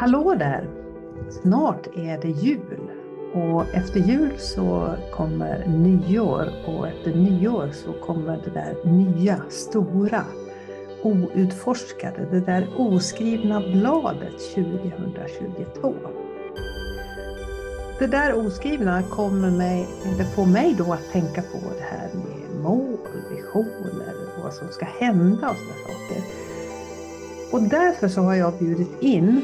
Hallå där! Snart är det jul och efter jul så kommer nyår och efter nyår så kommer det där nya, stora, outforskade, det där oskrivna bladet 2022. Det där oskrivna kommer mig, det får mig då att tänka på det här med mål, visioner, vad som ska hända och sådana saker. Och därför så har jag bjudit in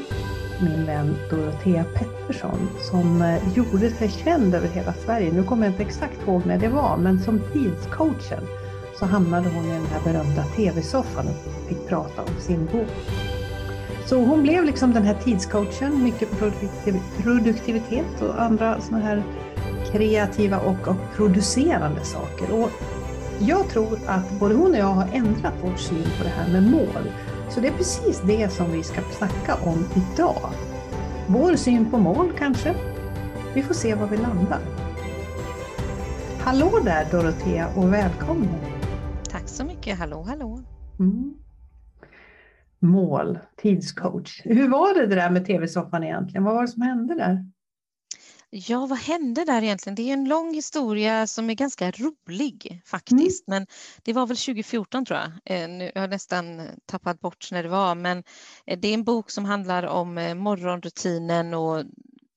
min vän Dorotea Pettersson som eh, gjorde sig känd över hela Sverige. Nu kommer jag inte exakt ihåg när det var, men som tidscoachen så hamnade hon i den här berömda TV-soffan och fick prata om sin bok. Så hon blev liksom den här tidscoachen, mycket produktivitet och andra sådana här kreativa och, och producerande saker. Och jag tror att både hon och jag har ändrat vår syn på det här med mål. Så det är precis det som vi ska snacka om idag. Vår syn på mål kanske. Vi får se var vi landar. Hallå där Dorotea och välkommen! Tack så mycket, hallå hallå! Mm. Mål, tidscoach. Hur var det, det där med tv-soffan egentligen? Vad var det som hände där? Ja, vad hände där egentligen? Det är en lång historia som är ganska rolig faktiskt, mm. men det var väl 2014 tror jag. Eh, nu har jag nästan tappat bort när det var, men eh, det är en bok som handlar om eh, morgonrutinen och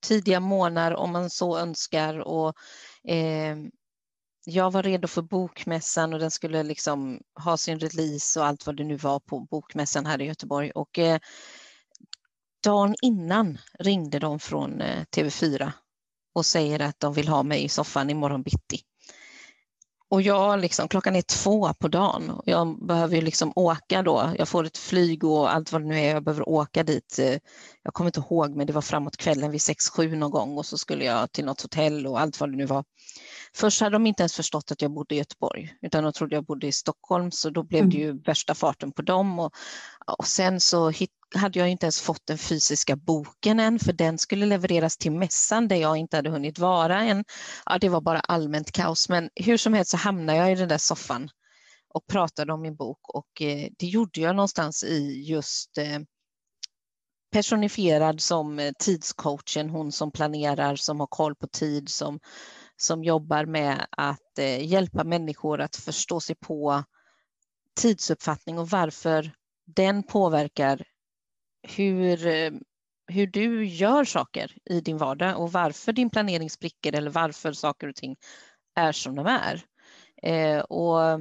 tidiga månader om man så önskar och eh, jag var redo för bokmässan och den skulle liksom ha sin release och allt vad det nu var på bokmässan här i Göteborg och eh, dagen innan ringde de från eh, TV4 och säger att de vill ha mig i soffan imorgon bitti. Och jag liksom, klockan är två på dagen och jag behöver ju liksom åka då. Jag får ett flyg och allt vad det nu är. Jag behöver åka dit. Eh, jag kommer inte ihåg, men det var framåt kvällen vid sex sju någon gång och så skulle jag till något hotell och allt vad det nu var. Först hade de inte ens förstått att jag bodde i Göteborg, utan de trodde jag bodde i Stockholm, så då blev det mm. ju värsta farten på dem. Och, och sen så hit, hade jag inte ens fått den fysiska boken än, för den skulle levereras till mässan där jag inte hade hunnit vara än. Ja, det var bara allmänt kaos, men hur som helst så hamnade jag i den där soffan och pratade om min bok och eh, det gjorde jag någonstans i just eh, personifierad som eh, tidscoachen, hon som planerar, som har koll på tid, som, som jobbar med att eh, hjälpa människor att förstå sig på tidsuppfattning och varför den påverkar hur, eh, hur du gör saker i din vardag och varför din planering spricker eller varför saker och ting är som de är. Eh, och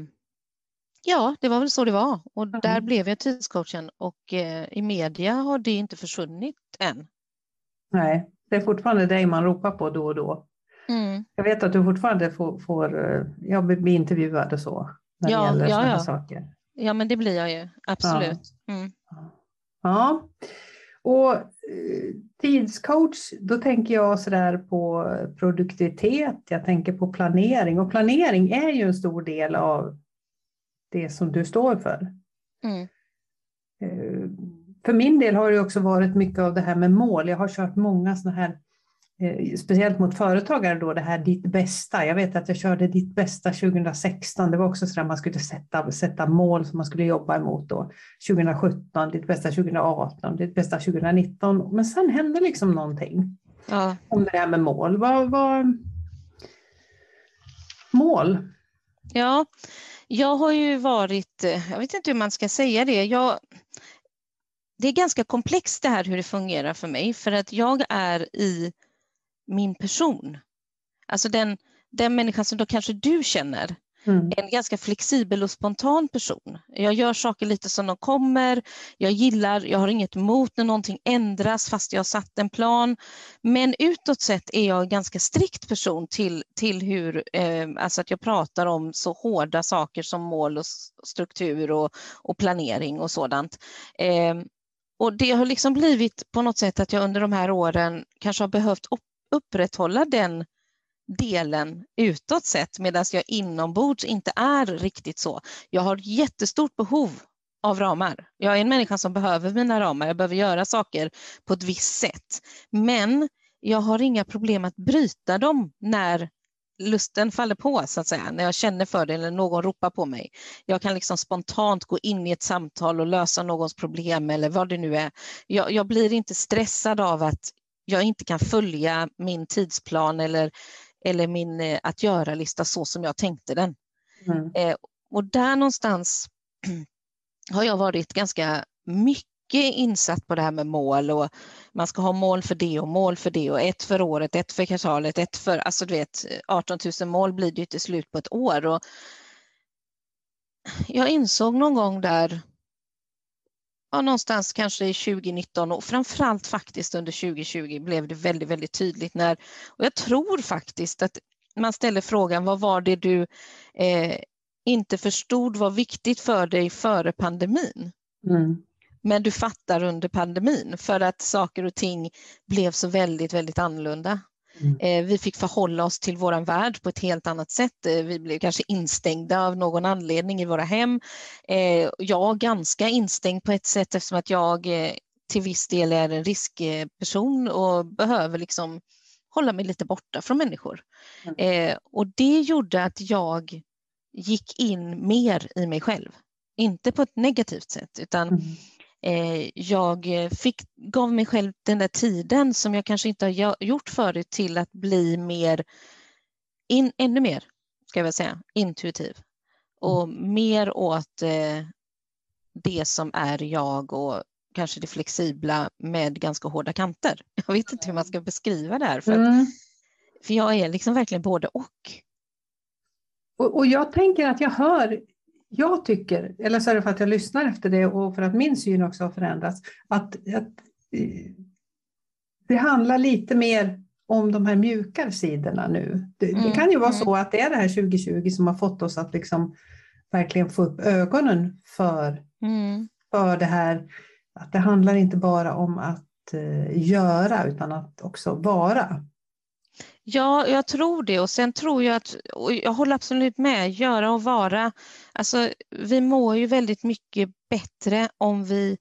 Ja, det var väl så det var och mm. där blev jag tidscoachen och eh, i media har det inte försvunnit än. Nej, det är fortfarande dig man ropar på då och då. Mm. Jag vet att du fortfarande får, får eh, ja, bli intervjuad och så när ja, det gäller ja, sådana ja. saker. Ja, men det blir jag ju, absolut. Ja. Mm. Ja. Och eh, tidscoach, då tänker jag sådär på produktivitet, jag tänker på planering och planering är ju en stor del av det som du står för. Mm. Eh, för min del har det också varit mycket av det här med mål. Jag har kört många sådana här, speciellt mot företagare då, det här ditt bästa. Jag vet att jag körde ditt bästa 2016. Det var också så att man skulle sätta, sätta mål som man skulle jobba emot då. 2017, ditt bästa 2018, ditt bästa 2019. Men sen hände liksom någonting ja. om det här med mål. Vad, vad... Mål? Ja, jag har ju varit, eh, jag vet inte hur man ska säga det, jag, det är ganska komplext det här hur det fungerar för mig för att jag är i min person. Alltså den, den människan som då kanske du känner Mm. En ganska flexibel och spontan person. Jag gör saker lite som de kommer. Jag gillar, jag har inget emot när någonting ändras fast jag har satt en plan. Men utåt sett är jag en ganska strikt person till, till hur, eh, alltså att jag pratar om så hårda saker som mål och struktur och, och planering och sådant. Eh, och det har liksom blivit på något sätt att jag under de här åren kanske har behövt upprätthålla den delen utåt sett medan jag inombords inte är riktigt så. Jag har jättestort behov av ramar. Jag är en människa som behöver mina ramar. Jag behöver göra saker på ett visst sätt. Men jag har inga problem att bryta dem när lusten faller på så att säga, när jag känner för det eller någon ropar på mig. Jag kan liksom spontant gå in i ett samtal och lösa någons problem eller vad det nu är. Jag, jag blir inte stressad av att jag inte kan följa min tidsplan eller, eller min eh, att göra-lista så som jag tänkte den. Mm. Eh, och där någonstans har jag varit ganska mycket insatt på det här med mål och man ska ha mål för det och mål för det och ett för året, ett för kvartalet, ett för, alltså du vet 18 000 mål blir det ju till slut på ett år. Och jag insåg någon gång där, ja, någonstans kanske i 2019 och framförallt faktiskt under 2020 blev det väldigt, väldigt tydligt när, och jag tror faktiskt att man ställer frågan vad var det du eh, inte förstod var viktigt för dig före pandemin? Mm. Men du fattar under pandemin för att saker och ting blev så väldigt, väldigt annorlunda. Mm. Eh, vi fick förhålla oss till vår värld på ett helt annat sätt. Eh, vi blev kanske instängda av någon anledning i våra hem. Eh, jag ganska instängd på ett sätt eftersom att jag till viss del är en riskperson och behöver liksom hålla mig lite borta från människor. Mm. Och det gjorde att jag gick in mer i mig själv. Inte på ett negativt sätt utan mm. Eh, jag fick, gav mig själv den där tiden som jag kanske inte har gjort förut till att bli mer, in, ännu mer, ska jag säga, intuitiv och mm. mer åt eh, det som är jag och kanske det flexibla med ganska hårda kanter. Jag vet inte hur man ska beskriva det här för, mm. för jag är liksom verkligen både och. och. Och jag tänker att jag hör jag tycker, eller så är det för att jag lyssnar efter det och för att min syn också har förändrats, att, att det handlar lite mer om de här mjukare sidorna nu. Det, mm. det, kan ju vara mm. så att det är det här 2020 som har fått oss att liksom verkligen få upp ögonen för, mm. för det här. Att det handlar inte bara om att uh, göra utan att också vara. Ja, jag tror det och sen tror jag att, och jag håller absolut med, göra och vara. Alltså, vi mår ju väldigt mycket bättre om vi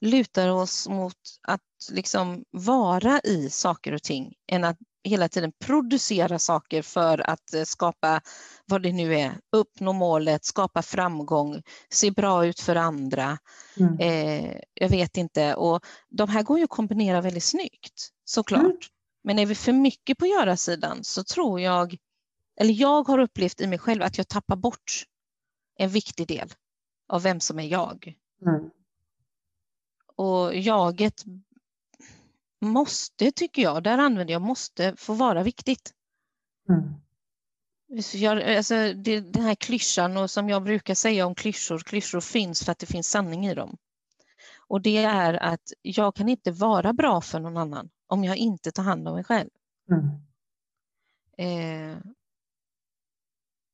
lutar oss mot att liksom vara i saker och ting än att hela tiden producera saker för att eh, skapa vad det nu är, uppnå målet, skapa framgång, se bra ut för andra. Mm. Eh, jag vet inte och de här går ju att kombinera väldigt snyggt såklart. Mm. Men är vi för mycket på göra-sidan så tror jag, eller jag har upplevt i mig själv att jag tappar bort en viktig del av vem som är jag. Mm. Och jaget måste, tycker jag, där använder jag måste få vara viktigt. Mm. Jag, alltså, det, den här klyschan och som jag brukar säga om klyschor, klyschor finns för att det finns sanning i dem. Och det är att jag kan inte vara bra för någon annan om jag inte tar hand om mig själv. Mm. Eh,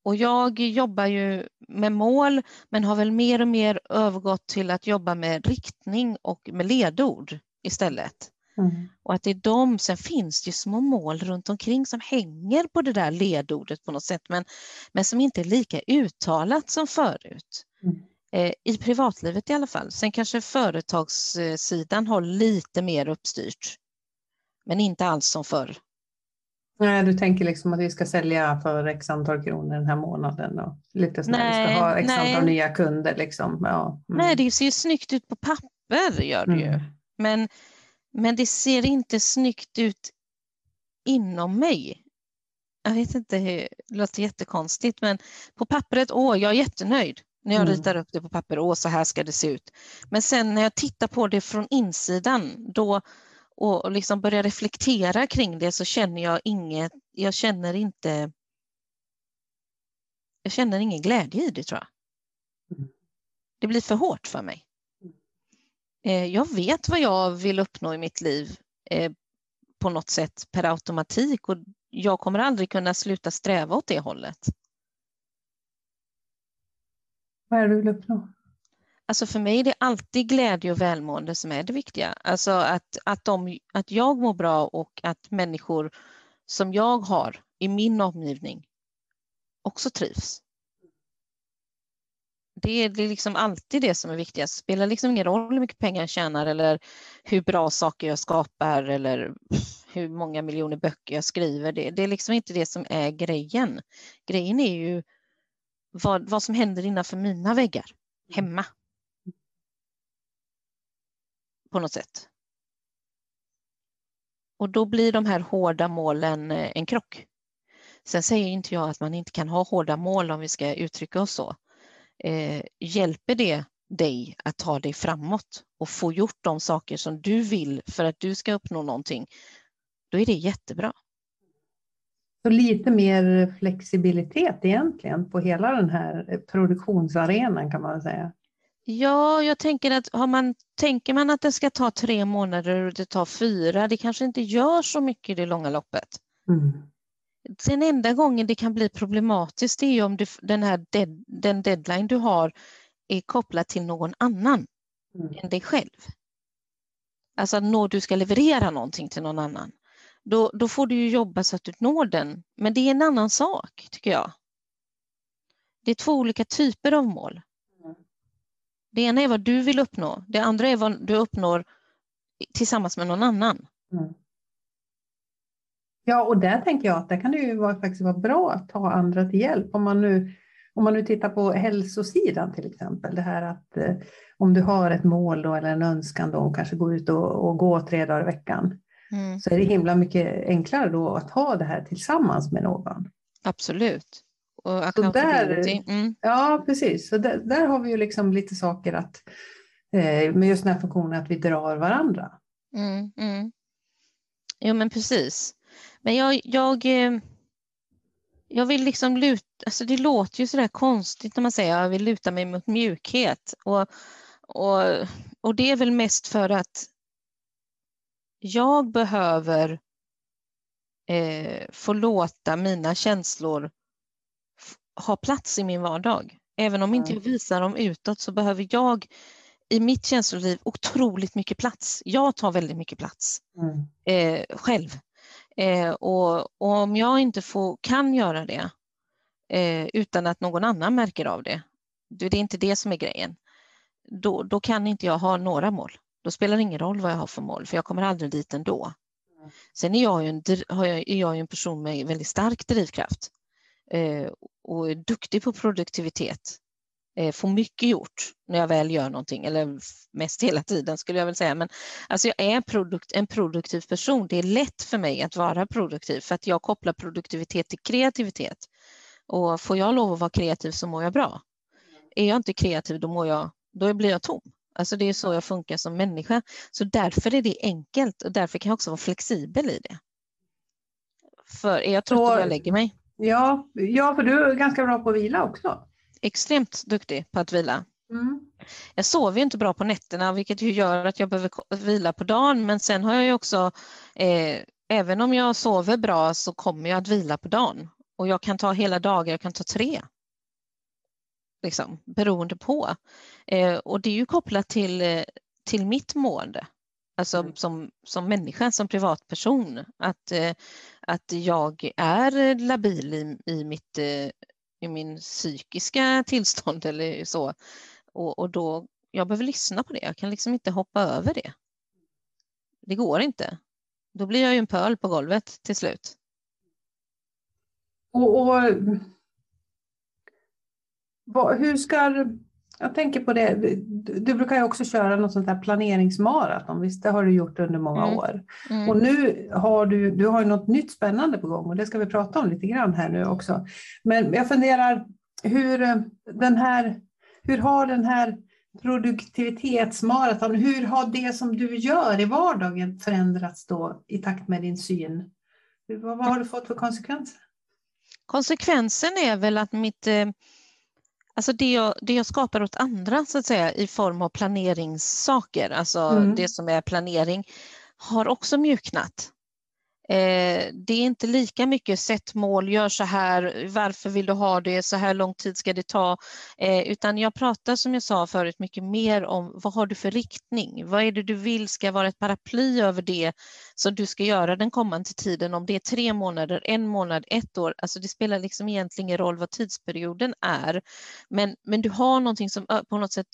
och jag jobbar ju med mål men har väl mer och mer övergått till att jobba med riktning och med ledord istället. Mm. Och att det är de, sen finns det ju små mål runt omkring som hänger på det där ledordet på något sätt men, men som inte är lika uttalat som förut. Mm. Eh, I privatlivet i alla fall. Sen kanske företagssidan har lite mer uppstyrt men inte alls som förr. Nej, du tänker liksom att vi ska sälja för x antal kronor den här månaden och lite sådär, nej, vi ska ha x nej. antal nya kunder. Liksom. Ja. Mm. Nej, det ser snyggt ut på papper, gör det mm. ju. Men, men det ser inte snyggt ut inom mig. Jag vet inte, det låter jättekonstigt, men på pappret, åh, jag är jättenöjd när jag mm. ritar upp det på papper, åh, så här ska det se ut. Men sen när jag tittar på det från insidan, då, och, liksom börjar reflektera kring det så känner jag inget, jag känner inte jag känner ingen glädje i det tror jag. Mm. Det blir för hårt för mig. Eh, jag vet vad jag vill uppnå i mitt liv eh, på något sätt per automatik och jag kommer aldrig kunna sluta sträva åt det hållet. Vad är det du vill uppnå? Alltså för mig är det alltid glädje och välmående som är det viktiga. Alltså att, att, de, att jag mår bra och att människor som jag har i min omgivning också trivs. Det är, det är liksom alltid det som är viktigast. Det spelar liksom ingen roll hur mycket pengar jag tjänar eller hur bra saker jag skapar eller hur många miljoner böcker jag skriver. Det, det är liksom inte det som är grejen. Grejen är ju vad, vad som händer innanför mina väggar hemma. På något sätt. Och då blir de här hårda målen eh, en krock. Sen säger inte jag att man inte kan ha hårda mål om vi ska uttrycka oss så. Eh, hjälper det dig att ta dig framåt och få gjort de saker som du vill för att du ska uppnå någonting, då är det jättebra. Så lite mer flexibilitet egentligen på hela den här produktionsarenan kan man säga. Ja, jag tänker att har man, tänker man att det ska ta tre månader och det tar fyra, det kanske inte gör så mycket i det långa loppet. Mm. Den enda gången det kan bli problematiskt är om du, den, här dead, den deadline du har är kopplad till någon annan mm. än dig själv. Alltså när du ska leverera någonting till någon annan. Då, då får du ju jobba så att du når den. Men det är en annan sak, tycker jag. Det är två olika typer av mål. Det ena är vad du vill uppnå. Det andra är vad du uppnår tillsammans med någon annan. Mm. Ja, och där tänker jag att det kan det ju vara, faktiskt vara bra att ta andra till hjälp. Om man nu, om man nu tittar på hälsosidan till exempel, det här att eh, om du har ett mål då, eller en önskan då, och kanske gå ut och, och gå tre dagar i veckan, mm. så är det himla mycket enklare då att ha det här tillsammans med någon. Absolut. Och så där, mm. Ja, precis. Så där, där, har vi ju liksom lite saker att, eh, med just den här funktionen att vi drar varandra. Mm, mm. Jo, men precis. Men jag, jag, eh, jag vill liksom luta, alltså det låter ju sådär konstigt när man säger jag vill luta mig mot mjukhet. Och, och, och det är väl mest för att jag behöver eh, få låta mina känslor ha plats i min vardag. Även om inte jag visar dem utåt så behöver jag i mitt känsloliv otroligt mycket plats. Jag tar väldigt mycket plats mm. eh, själv. Eh, och, och, om jag inte får, kan göra det eh, utan att någon annan märker av det, det är inte det som är grejen, då, då kan inte jag ha några mål. Då spelar det ingen roll vad jag har för mål, för jag kommer aldrig dit ändå. Mm. Sen är jag ju en, är jag en person med väldigt stark drivkraft och är duktig på produktivitet. Eh, får mycket gjort när jag väl gör någonting, eller mest hela tiden skulle jag väl säga. Men alltså jag är produkt, en produktiv person. Det är lätt för mig att vara produktiv för att jag kopplar produktivitet till kreativitet. Och får jag lov att vara kreativ så mår jag bra. Är jag inte kreativ då, mår jag, då blir jag tom. Alltså det är så jag funkar som människa. Så därför är det enkelt och därför kan jag också vara flexibel i det. För är jag trött då jag lägger mig. Ja, ja, för du är ganska bra på att vila också extremt duktig på att vila. Mm. Jag sover inte bra på nätterna vilket ju gör att jag behöver vila på dagen men sen har jag ju också, eh, även om jag sover bra så kommer jag att vila på dagen och jag kan ta hela dagar, jag kan ta tre. Liksom, beroende på. Eh, och det är ju kopplat till, eh, till mitt mående. Alltså mm. som, som människa, som privatperson. Att, eh, att jag är labil i, i mitt eh, i min psykiska tillstånd eller så. Och, och då, jag behöver lyssna på det, jag kan liksom inte hoppa över det. Det går inte. Då blir jag ju en pöl på golvet till slut. Och, och vad, hur ska jag tänker på det, du brukar ju också köra något sånt där planeringsmaraton, visst det har du gjort under många mm. år. Mm. Och nu har du, du har ju något nytt spännande på gång och det ska vi prata om lite grann här nu också. Men jag funderar, hur, den här, hur har den här produktivitetsmaraton, hur har det som du gör i vardagen förändrats då i takt med din syn? Vad, vad har du fått för konsekvenser? Konsekvensen är väl att mitt eh, Alltså det jag, det jag skapar åt andra så att säga i form av planeringssaker, alltså mm. det som är planering, har också mjuknat. Eh, det är inte lika mycket sätt mål, gör så här, varför vill du ha det, så här lång tid ska det ta, eh, utan jag pratar som jag sa förut mycket mer om vad har du för riktning, vad är det du vill ska vara ett paraply över det som du ska göra den kommande tiden, om det är tre månader, en månad, ett år, alltså det spelar liksom egentligen ingen roll vad tidsperioden är, men, men du har någonting som på något sätt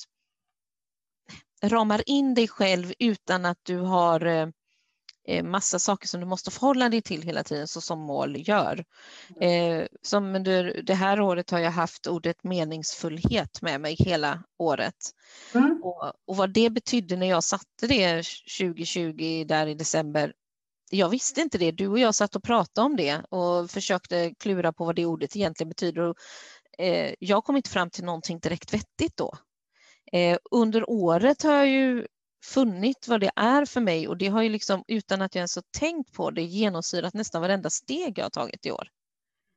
ramar in dig själv utan att du har Eh, massa saker som du måste förhålla dig till hela tiden så som mål gör. Eh, som under det här året har jag haft ordet meningsfullhet med mig hela året. Mm. Och, och, vad det betydde när jag satte det 2020 där i december, jag visste inte det. Du och jag satt och pratade om det och försökte klura på vad det ordet egentligen betyder. Och, eh, jag kom inte fram till någonting direkt vettigt då. Eh, under året har jag ju funnit vad det är för mig och det har ju liksom utan att jag ens har tänkt på det genomsyrat nästan varenda steg jag har tagit i år.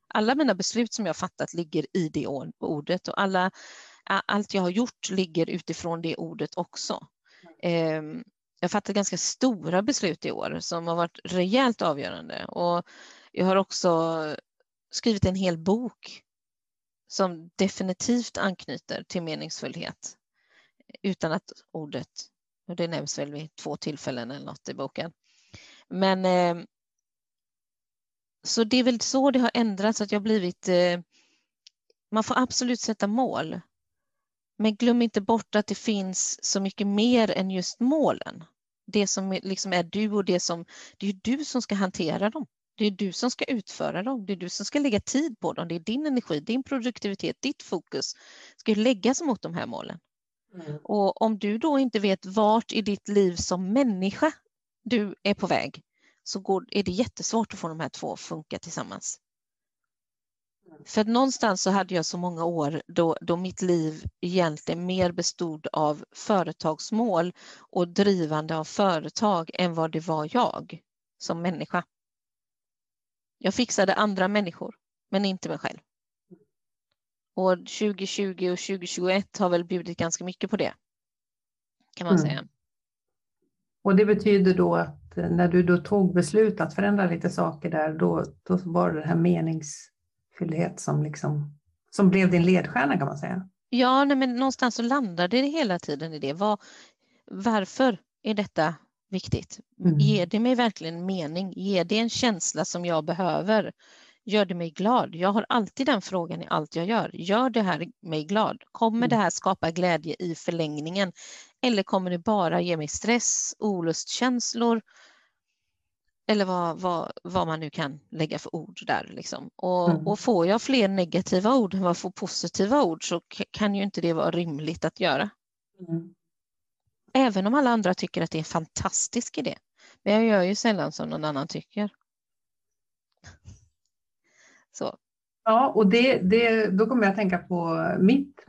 Alla mina beslut som jag fattat ligger i det ordet och alla, allt jag har gjort ligger utifrån det ordet också. Ehm, jag har fattat ganska stora beslut i år som har varit rejält avgörande och jag har också skrivit en hel bok som definitivt anknyter till meningsfullhet utan att ordet och det nämns väl vid två tillfällen eller något i boken. Men eh, så det är väl så det har ändrats, att jag blivit... Eh, man får absolut sätta mål. Men glöm inte bort att det finns så mycket mer än just målen. Det som liksom är du och det som... Det är du som ska hantera dem. Det är du som ska utföra dem. Det är du som ska lägga tid på dem. Det är din energi, din produktivitet, ditt fokus ska läggas mot de här målen. Mm. Och om du då inte vet vart i ditt liv som människa du är på väg så går, är det jättesvårt att få de här två att funka tillsammans. Mm. För någonstans så hade jag så många år då, då mitt liv egentligen mer bestod av företagsmål och drivande av företag än vad det var jag som människa. Jag fixade andra människor, men inte mig själv. Och 2020 och 2021 har väl bjudit ganska mycket på det, kan man mm. säga. Och det betyder då att när du då tog beslut att förändra lite saker där, då, då var det den här meningsfullhet som, liksom, som blev din ledstjärna kan man säga? Ja, nej, men någonstans så landade det hela tiden i det. Var, varför är detta viktigt? Mm. Ger det mig verkligen mening? Ger det en känsla som jag behöver? Gör det mig glad? Jag har alltid den frågan i allt jag gör. Gör det här mig glad? Kommer mm. det här skapa glädje i förlängningen? Eller kommer det bara ge mig stress, olustkänslor? Eller vad, vad, vad man nu kan lägga för ord där. Liksom. Och, mm. och får jag fler negativa ord än vad jag får positiva ord så kan ju inte det vara rimligt att göra. Mm. Även om alla andra tycker att det är en fantastisk idé. Men jag gör ju sällan som någon annan tycker. Så. Ja, och det, det, då kommer jag att tänka på mitt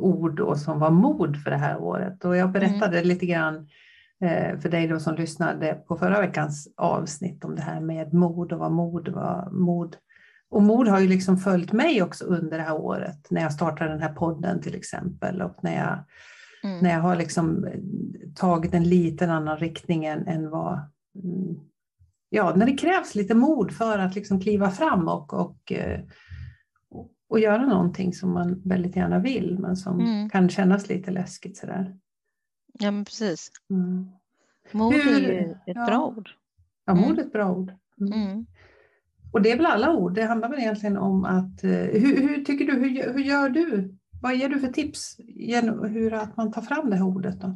ord då, som var mod för det här året. Och jag berättade mm. lite grann eh, för dig då som lyssnade på förra veckans avsnitt om det här med mod och vad mod var. Mod. Och mod har ju liksom följt mig också under det här året när jag startade den här podden till exempel och när jag, mm. när jag har liksom tagit en liten annan riktning än, än vad mm, ja, när det krävs lite mod för att liksom kliva fram och, och, eh, och, göra någonting som man väldigt gärna vill men som mm. kan kännas lite läskigt sådär. Ja men precis. Mm. Mod är ju ett ja. bra ord. Ja, mod är ett bra ord. Mm. mm. Och det är väl alla ord, det handlar väl egentligen om att, eh, hur, hur tycker du, hur, hur gör du? Vad ger du för tips hur att man tar fram det här ordet? Då?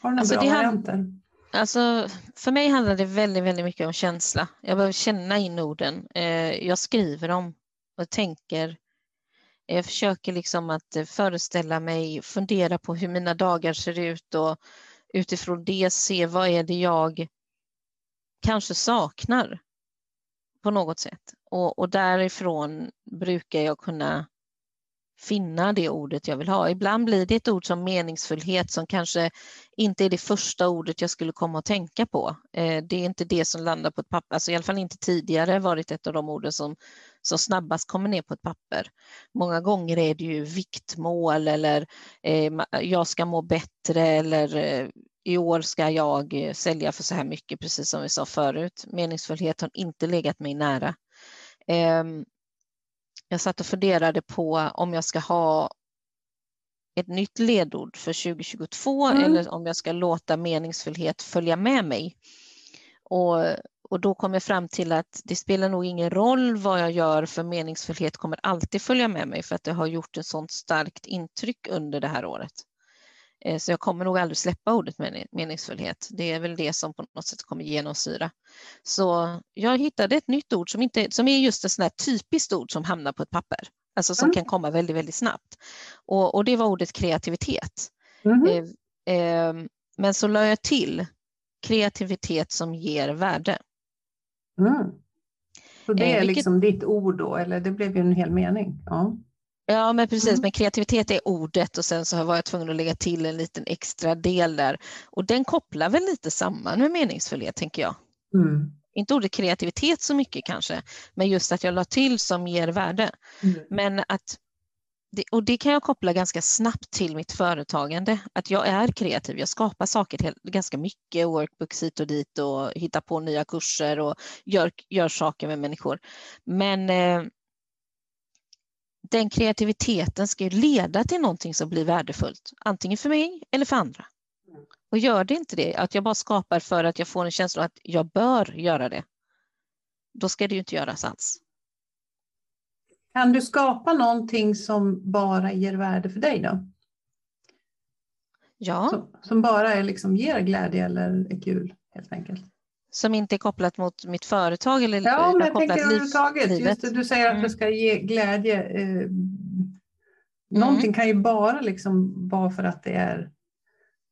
Har du några alltså bra varianter? Alltså, för mig handlar det väldigt, väldigt mycket om känsla. Jag behöver känna in orden. Eh, jag skriver dem och tänker. Jag försöker liksom att eh, föreställa mig, fundera på hur mina dagar ser ut och utifrån det se vad är det jag kanske saknar på något sätt. Och, och därifrån brukar jag kunna finna det ordet jag vill ha. Ibland blir det ett ord som meningsfullhet som kanske inte är det första ordet jag skulle komma att tänka på. Eh, det är inte det som landar på ett papper, alltså i alla fall inte tidigare varit ett av de orden som, som snabbast kommer ner på ett papper. Många gånger är det ju viktmål eller eh, jag ska må bättre eller eh, i år ska jag eh, sälja för så här mycket, precis som vi sa förut. Meningsfullhet har inte legat mig nära. Ehm, jag satt och funderade på om jag ska ha ett nytt ledord för 2022 mm. eller om jag ska låta meningsfullhet följa med mig. Och, och då kom jag fram till att det spelar nog ingen roll vad jag gör för meningsfullhet kommer alltid följa med mig för att det har gjort ett sånt starkt intryck under det här året. Eh, så jag kommer nog aldrig släppa ordet meningsfullhet. Det är väl det som på något sätt kommer genomsyra. Så jag hittade ett nytt ord som, inte, som är just ett sånt här typiskt ord som hamnar på ett papper. Alltså som mm. kan komma väldigt, väldigt snabbt. Och, och det var ordet kreativitet. Mm. Eh, eh, men så la jag till kreativitet som ger värde. Mm. Så det är eh, vilket... liksom ditt ord då, eller det blev ju en hel mening? Ja. Ja, men precis. Mm. Men kreativitet är ordet och sen så var jag tvungen att lägga till en liten extra del där. Och den kopplar väl lite samman med meningsfullhet, tänker jag. Mm. Inte ordet kreativitet så mycket kanske, men just att jag la till som ger värde. Mm. Men att det, och det kan jag koppla ganska snabbt till mitt företagande, att jag är kreativ. Jag skapar saker ganska mycket, workbooks hit och dit och hittar på nya kurser och gör, gör saker med människor. Men eh, den kreativiteten ska leda till någonting som blir värdefullt, antingen för mig eller för andra. Och gör det inte det, att jag bara skapar för att jag får en känsla att jag bör göra det, då ska det ju inte göras alls. Kan du skapa någonting som bara ger värde för dig då? Ja. Som, som bara är liksom ger glädje eller är kul helt enkelt? Som inte är kopplat mot mitt företag? Eller ja, men jag tänker överhuvudtaget. Just det, du säger att mm. det ska ge glädje. Eh, någonting mm. kan ju bara liksom vara för att det är,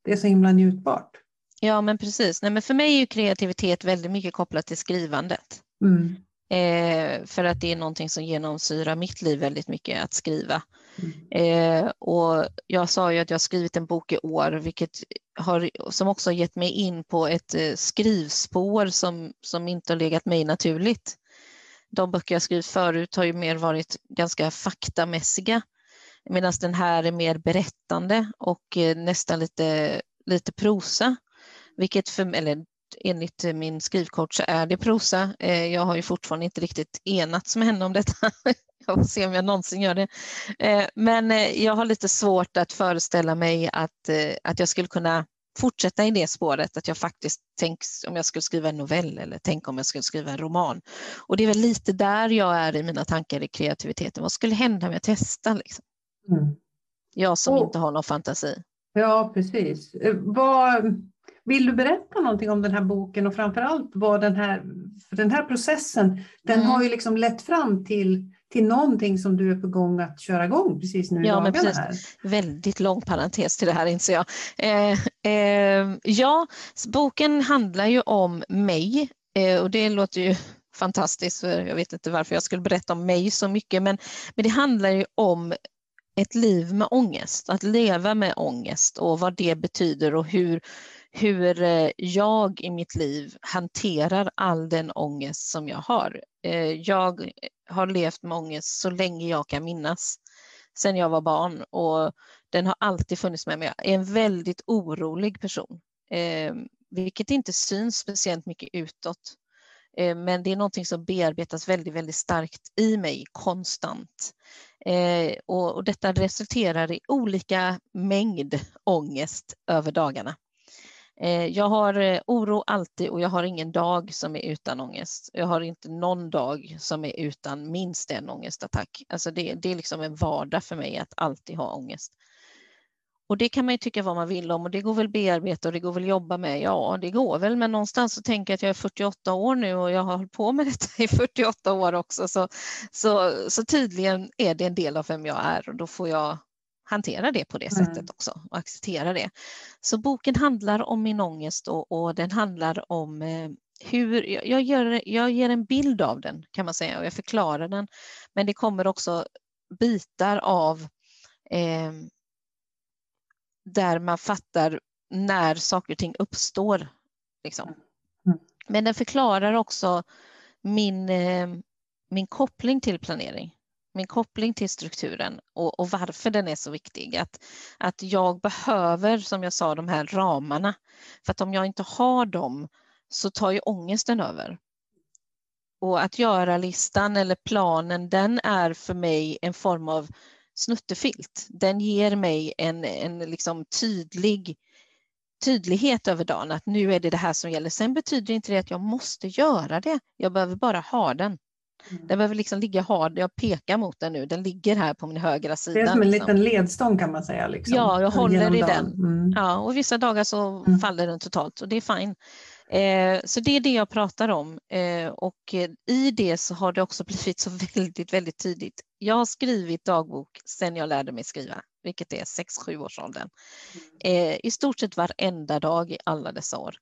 det är så himla njutbart. Ja, men precis. Nej, men för mig är ju kreativitet väldigt mycket kopplat till skrivandet. Mm. Eh, för att det är någonting som genomsyrar mitt liv väldigt mycket, att skriva. Eh, och jag sa ju att jag har skrivit en bok i år, vilket har, som också har gett mig in på ett eh, skrivspår som, som inte har legat mig naturligt. De böcker jag skrivit förut har ju mer varit ganska faktamässiga, medan den här är mer berättande och eh, nästan lite, lite prosa. Vilket för, eller enligt min skrivcoach så är det prosa. Eh, jag har ju fortfarande inte riktigt enats med henne om detta. Jag får se om jag någonsin gör det. Eh, men eh, jag har lite svårt att föreställa mig att, att jag skulle kunna fortsätta i det spåret, att jag faktiskt tänk om jag skulle skriva en novell eller tänk om jag skulle skriva en roman. Och det är väl lite där jag är i mina tankar i kreativiteten. Vad skulle hända om jag testar? Liksom? Mm. Jag som oh. inte har någon fantasi. Ja, precis. Vad, vill du berätta någonting om den här boken och framförallt vad den här, den här processen, den mm. har ju liksom lett fram till, till någonting som du är på gång att köra igång precis nu i ja, dagarna. Men precis. Väldigt lång parentes till det här inser jag. Eh, eh, ja, boken handlar ju om mig eh, och det låter ju fantastiskt, för jag vet inte varför jag skulle berätta om mig så mycket, men, men det handlar ju om ett liv med ångest, att leva med ångest och vad det betyder och hur, hur eh, jag i mitt liv hanterar all den ångest som jag har. Eh, jag har levt med ångest så länge jag kan minnas, sedan jag var barn och den har alltid funnits med mig. Jag är en väldigt orolig person, eh, vilket inte syns speciellt mycket utåt. Men det är någonting som bearbetas väldigt, väldigt starkt i mig konstant. Och detta resulterar i olika mängd ångest över dagarna. Eh, jag har eh, oro alltid och jag har ingen dag som är utan ångest. Jag har inte någon dag som är utan minst en ångestattack. Alltså det, det är liksom en vardag för mig att alltid ha ångest. Och det kan man ju tycka vad man vill om och det går väl bearbeta och det går väl jobba med. Ja, det går väl, men någonstans så tänker jag att jag är 48 år nu och jag har hållit på med detta i 48 år också. Så, så, så tydligen är det en del av vem jag är och då får jag hantera det på det mm. sättet också och acceptera det. Så boken handlar om min ångest och, och den handlar om eh, hur, jag, gör, jag ger en bild av den kan man säga och jag förklarar den. Men det kommer också bitar av eh, där man fattar när saker och ting uppstår. Liksom. Mm. Men den förklarar också min, eh, min koppling till planering min koppling till strukturen och, och, varför den är så viktig. Att, att jag behöver, som jag sa, de här ramarna. För att om jag inte har dem så tar ju ångesten över. Och att göra-listan eller planen, den är för mig en form av snuttefilt. Den ger mig en, en liksom tydlig tydlighet över dagen, att nu är det det här som gäller. Sen betyder inte det att jag måste göra det. Jag behöver bara ha den. Mm. Den behöver liksom ligga hard, jag pekar mot den nu, den ligger här på min högra sida. Det är som en liksom. liten ledstång kan man säga. Liksom, ja, jag håller i den. Mm. Ja, och vissa dagar så mm. faller den totalt och det är fine. Eh, så det är det jag pratar om eh, och i det så har det också blivit så väldigt, väldigt tidigt. Jag har skrivit dagbok sedan jag lärde mig skriva, vilket är 6-7 års åldern. Mm. Eh, I stort sett varenda dag i alla dessa år.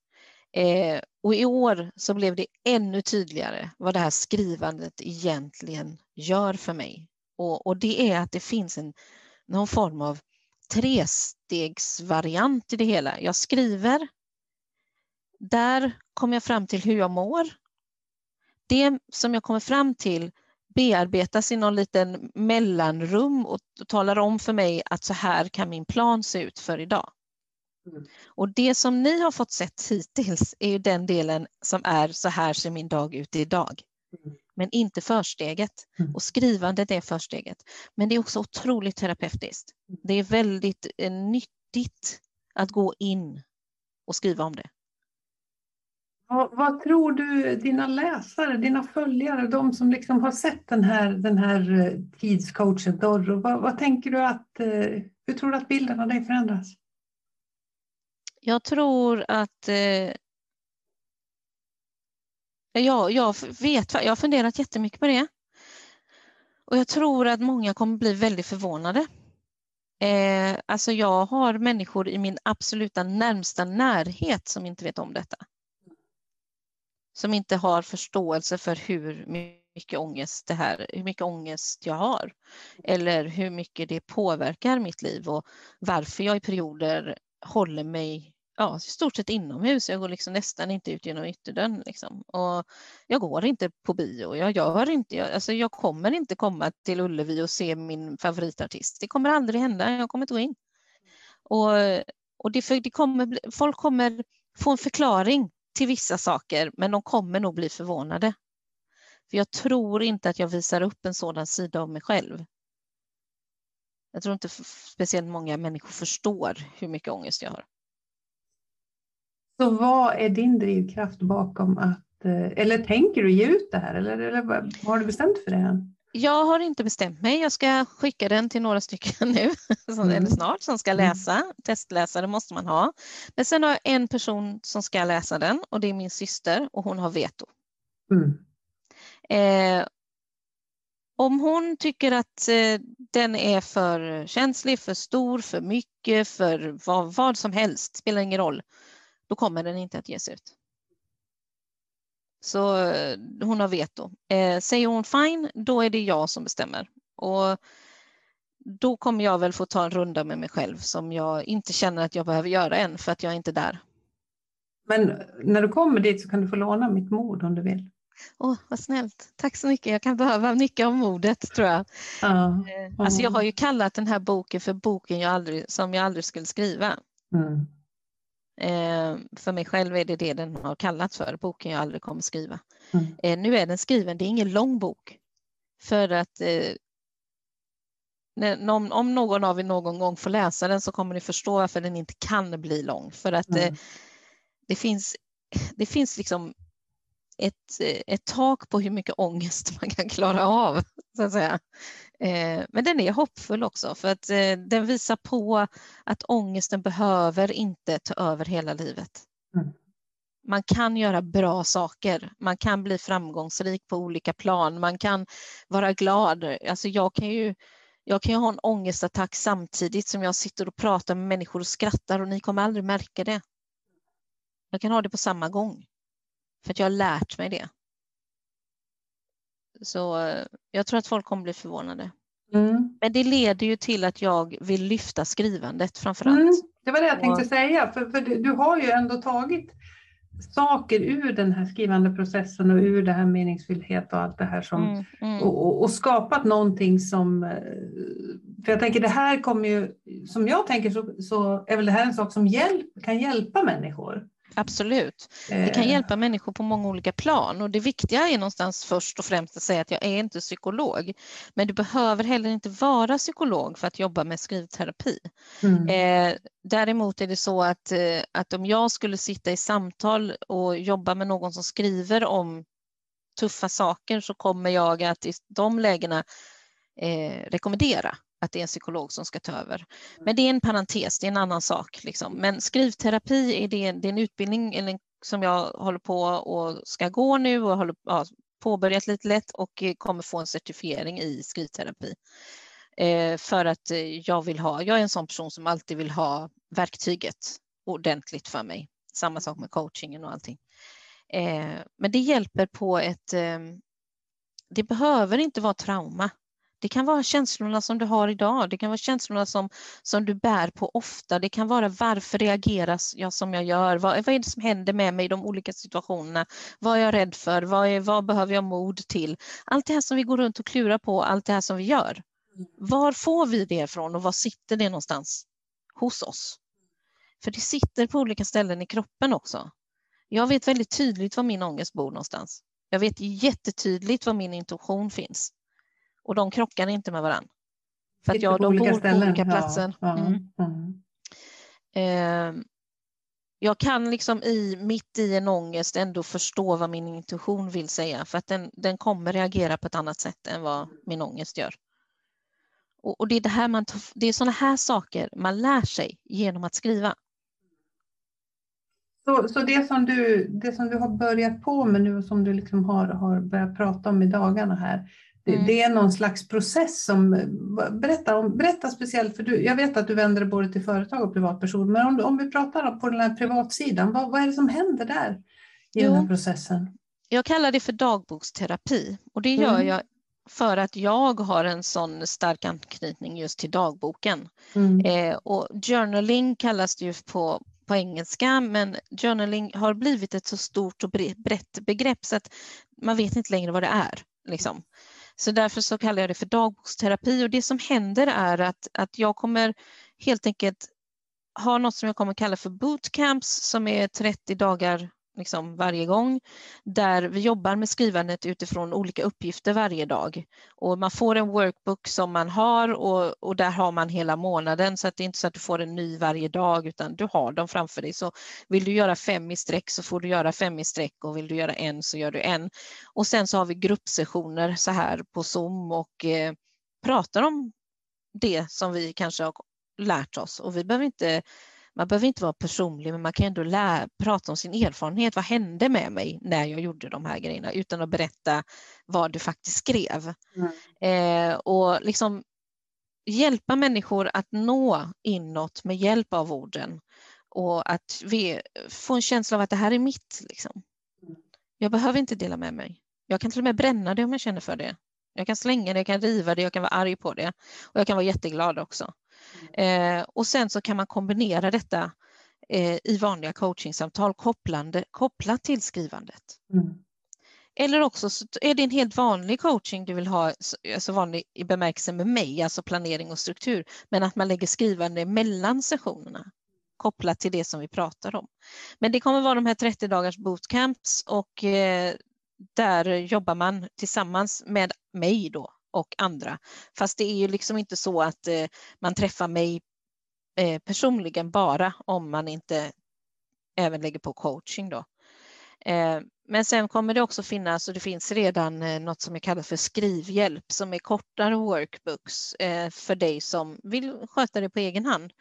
Eh, och i år så blev det ännu tydligare vad det här skrivandet egentligen gör för mig. Och, och det är att det finns en, någon form av trestegsvariant i det hela. Jag skriver, där kommer jag fram till hur jag mår. Det som jag kommer fram till bearbetas i någon liten mellanrum och talar om för mig att så här kan min plan se ut för idag. Mm. Och det som ni har fått sett hittills är ju den delen som är så här ser min dag ut idag. Mm. Men inte försteget. Mm. Och skrivandet är försteget. Men det är också otroligt terapeutiskt. Det är väldigt eh, nyttigt att gå in och skriva om det. Vad, vad, tror du dina läsare, dina följare, de som liksom har sett den här, den här eh, tidscoachen Dorro, vad, vad tänker du att, eh, hur tror du att bilden av dig förändras? Jag tror att eh, jag, jag vet, jag har funderat jättemycket på det. Och jag tror att många kommer bli väldigt förvånade. Eh, alltså jag har människor i min absoluta närmsta närhet som inte vet om detta. Som inte har förståelse för hur mycket ångest det här, hur mycket ångest jag har. Eller hur mycket det påverkar mitt liv och varför jag i perioder håller mig ja, i stort sett inomhus. Jag går liksom nästan inte ut genom ytterdörren. Liksom. Och jag går inte på bio. Jag, gör inte, jag, alltså jag kommer inte komma till Ullevi och se min favoritartist. Det kommer aldrig hända. Jag kommer inte gå in. Och, och det, det kommer, folk kommer få en förklaring till vissa saker, men de kommer nog bli förvånade. För jag tror inte att jag visar upp en sådan sida av mig själv. Jag tror inte speciellt många människor förstår hur mycket ångest jag har. Så vad är din drivkraft bakom att, eh, eller tänker du ge ut det här eller, eller vad har du bestämt för det? Jag har inte bestämt mig. Jag ska skicka den till några stycken nu, mm. eller snart, som ska mm. läsa. Testläsare måste man ha. Men sen har jag en person som ska läsa den och det är min syster och hon har veto. Mm. Eh, om hon tycker att eh, den är för känslig, för stor, för mycket, för vad, vad som helst, spelar ingen roll, då kommer den inte att ges ut. Så eh, hon har veto. Eh, säger hon fine, då är det jag som bestämmer. Och då kommer jag väl få ta en runda med mig själv som jag inte känner att jag behöver göra än för att jag är inte där. Men när du kommer dit så kan du få låna mitt mod om du vill. Åh, oh, vad snällt. Tack så mycket. Jag kan behöva mycket av modet tror jag. Ja, ja. Alltså, jag har ju kallat den här boken för boken jag aldrig, som jag aldrig skulle skriva. Mm. Eh, för mig själv är det det den har kallats för, boken jag aldrig kommer skriva. Mm. Eh, nu är den skriven, det är ingen lång bok. För att eh, när, om, om, någon av er någon gång får läsa den så kommer ni förstå varför den inte kan bli lång. För att mm. det, finns, det finns liksom ett, ett tak på hur mycket ångest man kan klara av. Så att säga. Eh, men den är hoppfull också för att eh, den visar på att ångesten behöver inte ta över hela livet. Mm. Man kan göra bra saker, man kan bli framgångsrik på olika plan, man kan vara glad. Alltså jag kan ju jag kan ju ha en ångestattack samtidigt som jag sitter och pratar med människor och skrattar och ni kommer aldrig märka det. Jag kan ha det på samma gång. För att jag har lärt mig det. Så jag tror att folk kommer bli förvånade. Mm. Men det leder ju till att jag vill lyfta skrivandet framför allt. Mm, det var det jag tänkte säga, för, för du, du, har ju ändå tagit saker ur den här skrivande processen och ur det här meningsfullhet och allt det här som, mm, mm. Och, och, och, skapat någonting som, eh, för jag tänker det här kommer ju, som jag tänker så, så är väl det här en sak som hjälp, kan hjälpa människor. Absolut. Det kan eh. hjälpa människor på många olika plan och det viktiga är någonstans först och främst att säga att jag är inte psykolog. Men du behöver heller inte vara psykolog för att jobba med skrivterapi. Mm. Eh, däremot är det så att, eh, att om jag skulle sitta i samtal och jobba med någon som skriver om tuffa saker så kommer jag att i de lägena eh, rekommendera att det är en psykolog som ska ta över. Men det är en parentes, det är en annan sak. Liksom. Men skrivterapi är, det, det är en utbildning eller, som jag håller på och ska gå nu och har ja, påbörjat lite lätt och eh, kommer få en certifiering i skrivterapi. Eh, för att eh, jag vill ha, jag är en sån person som alltid vill ha verktyget ordentligt för mig. Samma sak med coachingen och allting. Eh, men det hjälper på ett, eh, det behöver inte vara trauma. Det kan vara känslorna som du har idag, det kan vara känslorna som, som du bär på ofta, det kan vara varför reagerar jag som jag gör, vad, vad är det som händer med mig i de olika situationerna, vad är jag rädd för, vad, är, vad behöver jag mod till? Allt det här som vi går runt och klurar på, allt det här som vi gör. Var får vi det ifrån och var sitter det någonstans? Hos oss. För det sitter på olika ställen i kroppen också. Jag vet väldigt tydligt var min ångest bor någonstans. Jag vet jättetydligt var min intuition finns och de krockar inte med varandra. För att jag, de bor ställen. på olika platser. Ja, mm. Mm. Eh, jag kan liksom i, mitt i en ångest ändå förstå vad min intuition vill säga för att den, den kommer reagera på ett annat sätt än vad min ångest gör. Och, och det är det här man, det är sådana här saker man lär sig genom att skriva. Så, så det, som du, det som du har börjat på med nu och som du liksom har, har börjat prata om i dagarna här, mm. det, är någon slags process som, berätta, om, berätta speciellt, för du, jag vet att du vänder dig både till företag och privatperson, men om, om vi pratar på den här privatsidan, vad, vad är det som händer där i jo, den här processen? Jag kallar det för dagboksterapi och det gör mm. jag för att jag har en sån stark anknytning just till dagboken. Mm. Eh, och journaling kallas det ju på, på engelska, men journaling har blivit ett så stort och brett begrepp så att man vet inte längre vad det är. Liksom. Så därför så kallar jag det för dagboksterapi. Och det som händer är att, att jag kommer helt enkelt ha något som jag kommer kalla för bootcamps som är 30 dagar liksom varje gång, där vi jobbar med skrivandet utifrån olika uppgifter varje dag. Och man får en workbook som man har och, och där har man hela månaden så att det är inte så att du får en ny varje dag utan du har dem framför dig. Så vill du göra fem i sträck så får du göra fem i sträck och vill du göra en så gör du en. Och sen så har vi gruppsessioner så här på Zoom och eh, pratar om det som vi kanske har lärt oss och vi behöver inte man behöver inte vara personlig, men man kan ändå lära, prata om sin erfarenhet. Vad hände med mig när jag gjorde de här grejerna utan att berätta vad du faktiskt skrev? Mm. Eh, och liksom hjälpa människor att nå inåt med hjälp av orden och att vi får en känsla av att det här är mitt. Liksom. Mm. Jag behöver inte dela med mig. Jag kan till och med bränna det om jag känner för det. Jag kan slänga det, jag kan riva det, jag kan vara arg på det och jag kan vara jätteglad också. Eh, och sen så kan man kombinera detta eh, i vanliga coachingsamtal kopplande, kopplat till skrivandet. Mm. Eller också så är det en helt vanlig coaching du vill ha, alltså vanlig i bemärkelse med mig, alltså planering och struktur, men att man lägger skrivande mellan sessionerna kopplat till det som vi pratar om. Men det kommer vara de här 30 dagars bootcamps och eh, där jobbar man tillsammans med mig då och andra. Fast det är ju liksom inte så att eh, man träffar mig eh, personligen bara om man inte även lägger på coaching då. Eh, men sen kommer det också finnas, och det finns redan något som jag kallar för skrivhjälp som är kortare workbooks för dig som vill sköta det på egen hand.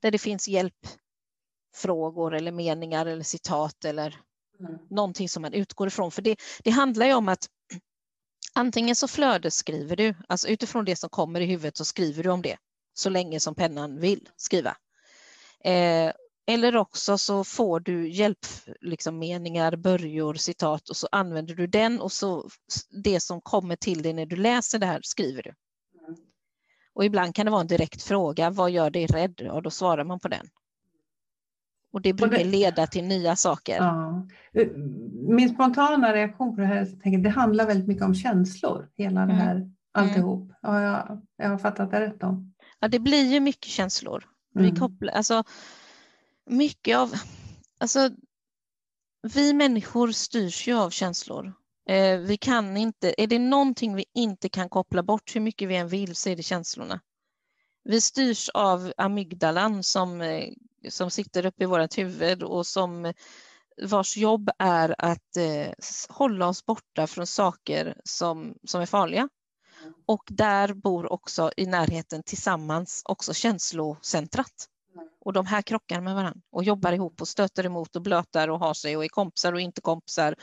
Där det finns hjälpfrågor eller meningar eller citat eller mm. någonting som man utgår ifrån. För det, det handlar ju om att Antingen så flödesskriver du, alltså utifrån det som kommer i huvudet så skriver du om det så länge som pennan vill skriva. Eh, eller också så får du hjälpmeningar, liksom börjor, citat och så använder du den och så det som kommer till dig när du läser det här skriver du. Och ibland kan det vara en direkt fråga, vad gör dig rädd? Och då svarar man på den. Och det brukar och det, leda till nya saker. Ja. Min spontana reaktion på det här är att det handlar väldigt mycket om känslor, hela mm. det här mm. alltihop. Ja, jag, jag har fattat det rätt då. Ja, det blir ju mycket känslor. Vi mm. kopplar, alltså, mycket av, alltså, vi människor styrs ju av känslor. Eh, vi kan inte, är det någonting vi inte kan koppla bort hur mycket vi än vill så är det känslorna. Vi styrs av amygdalan som, eh, som sitter uppe i vårt huvud och som vars jobb är att eh, hålla oss borta från saker som, som är farliga. Och där bor också i närheten tillsammans också känslocentrat. Och de här krockar med varandra och jobbar ihop och stöter emot och blötar och har sig och är kompisar och inte kompisar.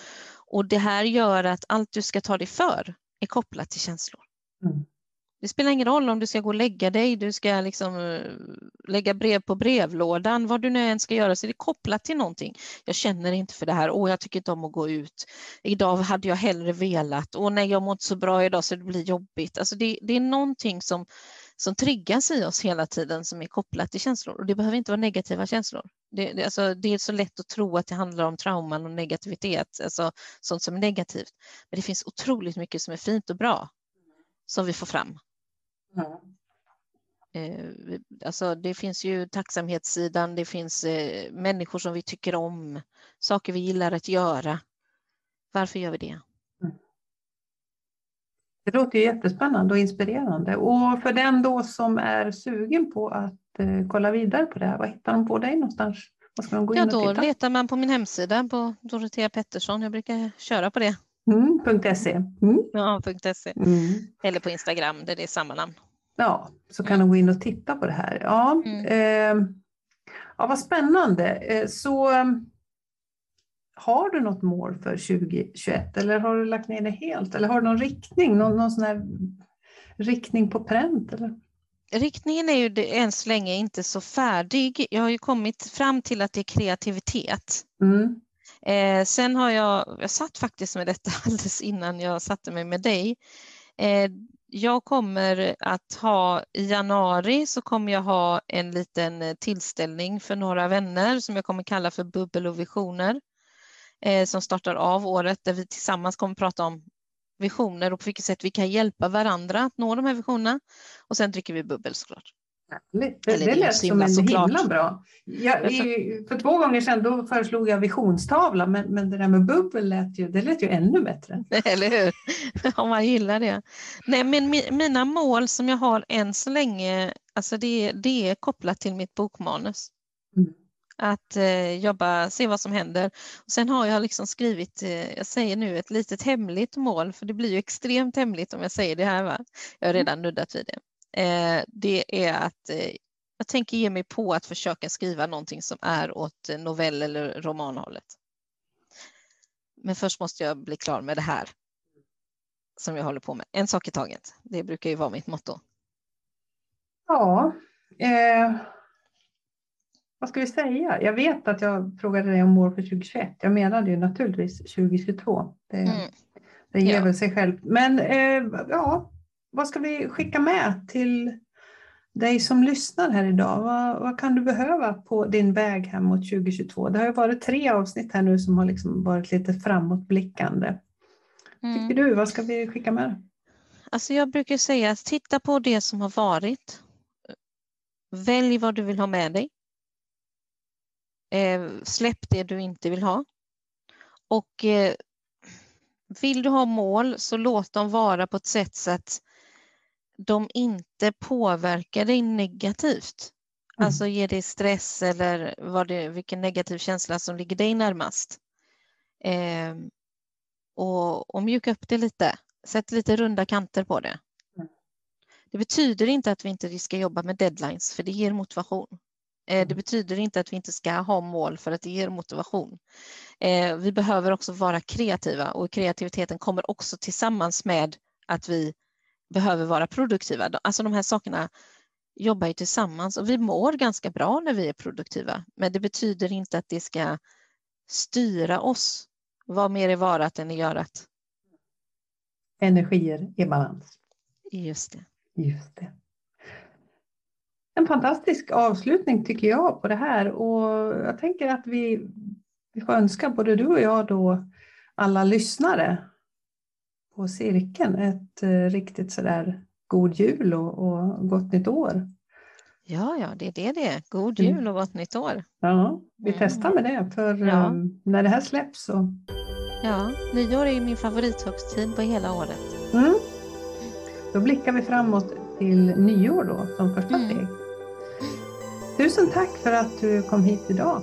Och det här gör att allt du ska ta dig för är kopplat till känslor. Mm. Det spelar ingen roll om du ska gå och lägga dig, du ska liksom eh, lägga brev på brevlådan, vad du nu än ska göra så är det kopplat till någonting. Jag känner inte för det här, åh jag tycker inte om att gå ut. Idag hade jag hellre velat, åh nej jag mår inte så bra idag så det blir jobbigt. Alltså det, det är någonting som, som triggas i oss hela tiden som är kopplat till känslor och det behöver inte vara negativa känslor. Det, det, alltså, det är så lätt att tro att det handlar om trauman och negativitet, alltså sånt som är negativt. Men det finns otroligt mycket som är fint och bra som vi får fram. Mm. Eh, alltså det finns ju tacksamhetssidan, det finns eh, människor som vi tycker om, saker vi gillar att göra. Varför gör vi det? Mm. Det låter jättespännande och inspirerande. Och för den då som är sugen på att eh, kolla vidare på det här, vad hittar de på dig någonstans? Vad ska de gå in ja, då och titta? letar man på min hemsida på Dorotea Pettersson. Jag brukar köra på det. Mm, .se. Mm. Ja, .se. Mm. Eller på Instagram där det är samma namn. Ja, så kan de gå in och titta på det här. Ja, eh, ja vad spännande. Eh, så har du något mål för 2021 eller har du lagt ner det helt? Eller har du någon riktning, någon, någon sån här riktning på pränt? Eller? Riktningen är ju än så länge inte så färdig. Jag har ju kommit fram till att det är kreativitet. Mm. Eh, sen har jag, jag satt faktiskt med detta alldeles innan jag satte mig med dig. Eh, jag kommer att ha i januari så kommer jag ha en liten tillställning för några vänner som jag kommer kalla för Bubbel och visioner eh, som startar av året där vi tillsammans kommer prata om visioner och på vilket sätt vi kan hjälpa varandra att nå de här visionerna. Och sen dricker vi bubbel såklart. Det, det, det lät som en såklart. himla bra. Jag, i, för två gånger sedan då föreslog jag visionstavla, men, men det där med bubbel lät ju, det lät ju ännu bättre. Eller hur? Om man gillar det. Nej, men mina mål som jag har än så länge, alltså det, det är kopplat till mitt bokmanus. Mm. Att eh, jobba, se vad som händer. Och sen har jag liksom skrivit, eh, jag säger nu ett litet hemligt mål, för det blir ju extremt hemligt om jag säger det här. Va? Jag har redan nuddat vid det. Eh, det är att eh, jag tänker ge mig på att försöka skriva någonting som är åt novell eller romanhållet. Men först måste jag bli klar med det här som jag håller på med. En sak i taget. Det brukar ju vara mitt motto. Ja, eh, vad ska vi säga? Jag vet att jag frågade dig om mål för 2021. Jag menade ju naturligtvis 2022. Det, mm. det ger ja. väl sig själv. Men eh, ja, vad ska vi skicka med till dig som lyssnar här idag? Vad, vad, kan du behöva på din väg här mot 2022? Det har ju varit tre avsnitt här nu som har liksom varit lite framåtblickande. Mm. Tycker du, vad ska vi skicka med? Alltså jag brukar säga att titta på det som har varit. Välj vad du vill ha med dig. Eh, släpp det du inte vill ha. Och eh, vill du ha mål så låt dem vara på ett sätt så att de inte påverkar dig negativt. Mm. Alltså ger dig stress eller vad det, vilken negativ känsla som ligger dig närmast. Eh, och, och mjuka upp det lite. Sätt lite runda kanter på det. Mm. Det betyder inte att vi inte ska jobba med deadlines, för det ger motivation. Eh, det mm. betyder inte att vi inte ska ha mål för att det ger motivation. Eh, vi behöver också vara kreativa och kreativiteten kommer också tillsammans med att vi behöver vara produktiva. Alltså de här sakerna jobbar ju tillsammans och vi mår ganska bra när vi är produktiva. Men det betyder inte att det ska styra oss. Vad mer är varat än är görat. Energier i balans. Just det. Just det. en fantastisk avslutning tycker jag på det här och jag tänker att vi, vi får önska både du och jag då alla lyssnare på cirkeln ett eh, riktigt sådär god jul och, och gott nytt år. Ja, ja, det är det det är. God mm. jul och gott nytt år. Ja, vi mm. testar med det för ja. um, när det här släpps så... Ja, nyår är min favorithögtid på hela året. Mm. Då blickar vi framåt till nyår då som första mm. steg. Tusen tack för att du kom hit idag.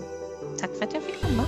Tack för att jag fick komma.